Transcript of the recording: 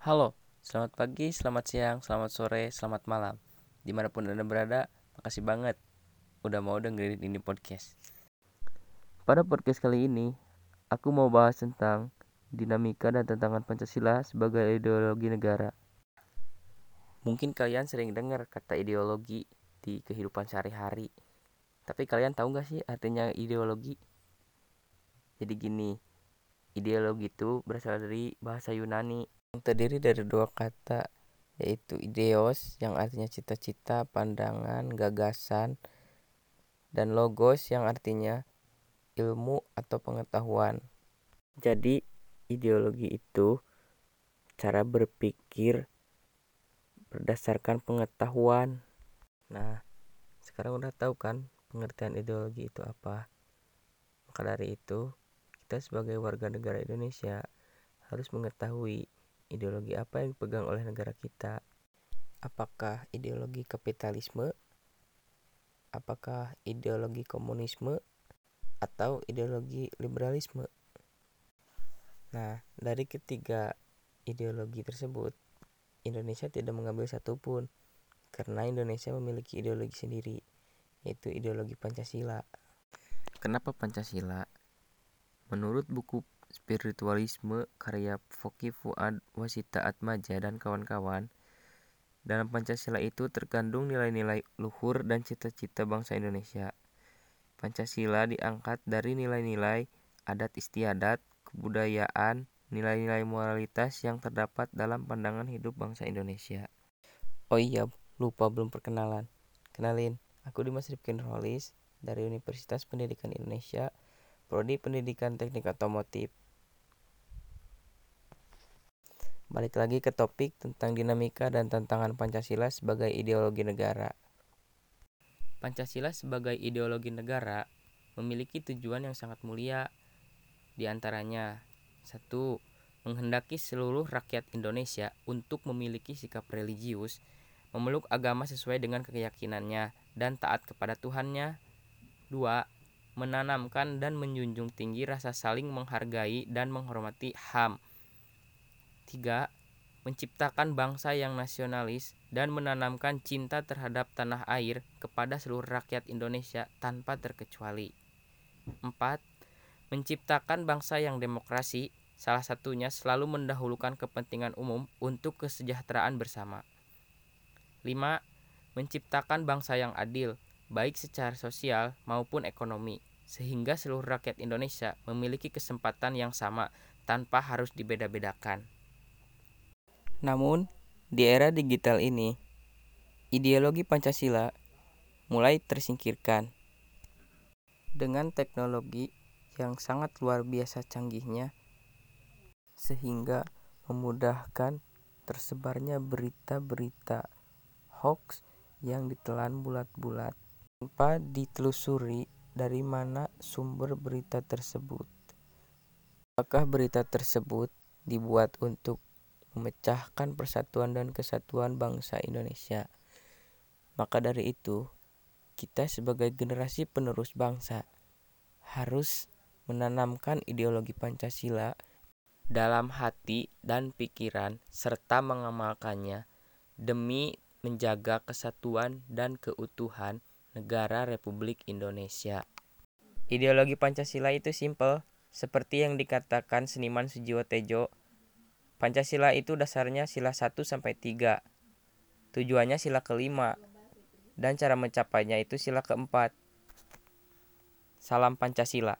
Halo, selamat pagi, selamat siang, selamat sore, selamat malam. Di mana pun Anda berada, makasih banget udah mau dengerin ini podcast. Pada podcast kali ini, aku mau bahas tentang dinamika dan tantangan Pancasila sebagai ideologi negara. Mungkin kalian sering dengar kata ideologi di kehidupan sehari-hari. Tapi kalian tahu gak sih artinya ideologi? Jadi gini, ideologi itu berasal dari bahasa Yunani yang terdiri dari dua kata yaitu ideos yang artinya cita-cita, pandangan, gagasan dan logos yang artinya ilmu atau pengetahuan. Jadi ideologi itu cara berpikir berdasarkan pengetahuan. Nah, sekarang udah tahu kan pengertian ideologi itu apa? Maka dari itu, kita sebagai warga negara Indonesia harus mengetahui ideologi apa yang dipegang oleh negara kita. Apakah ideologi kapitalisme? Apakah ideologi komunisme? Atau ideologi liberalisme? Nah, dari ketiga ideologi tersebut, Indonesia tidak mengambil satupun karena Indonesia memiliki ideologi sendiri, yaitu ideologi Pancasila. Kenapa Pancasila? Menurut buku spiritualisme karya Foki Fuad Wasita Atmaja dan kawan-kawan. Dalam Pancasila itu terkandung nilai-nilai luhur dan cita-cita bangsa Indonesia. Pancasila diangkat dari nilai-nilai adat istiadat, kebudayaan, nilai-nilai moralitas yang terdapat dalam pandangan hidup bangsa Indonesia. Oh iya, lupa belum perkenalan. Kenalin, aku Dimas Rifkin Rolis dari Universitas Pendidikan Indonesia, Prodi Pendidikan Teknik Otomotif. Balik lagi ke topik tentang dinamika dan tantangan Pancasila sebagai ideologi negara. Pancasila sebagai ideologi negara memiliki tujuan yang sangat mulia. Di antaranya, satu, menghendaki seluruh rakyat Indonesia untuk memiliki sikap religius, memeluk agama sesuai dengan keyakinannya, dan taat kepada Tuhannya. Dua, menanamkan dan menjunjung tinggi rasa saling menghargai dan menghormati HAM 3. Menciptakan bangsa yang nasionalis dan menanamkan cinta terhadap tanah air kepada seluruh rakyat Indonesia tanpa terkecuali. 4. Menciptakan bangsa yang demokrasi, salah satunya selalu mendahulukan kepentingan umum untuk kesejahteraan bersama. 5. Menciptakan bangsa yang adil, baik secara sosial maupun ekonomi, sehingga seluruh rakyat Indonesia memiliki kesempatan yang sama tanpa harus dibeda-bedakan. Namun, di era digital ini, ideologi Pancasila mulai tersingkirkan. Dengan teknologi yang sangat luar biasa canggihnya, sehingga memudahkan tersebarnya berita-berita hoax yang ditelan bulat-bulat tanpa ditelusuri dari mana sumber berita tersebut. Apakah berita tersebut dibuat untuk memecahkan persatuan dan kesatuan bangsa Indonesia. Maka dari itu, kita sebagai generasi penerus bangsa harus menanamkan ideologi Pancasila dalam hati dan pikiran serta mengamalkannya demi menjaga kesatuan dan keutuhan negara Republik Indonesia. Ideologi Pancasila itu simpel, seperti yang dikatakan seniman Sujiwo Tejo Pancasila itu dasarnya sila 1 sampai 3. Tujuannya sila kelima dan cara mencapainya itu sila keempat. Salam Pancasila.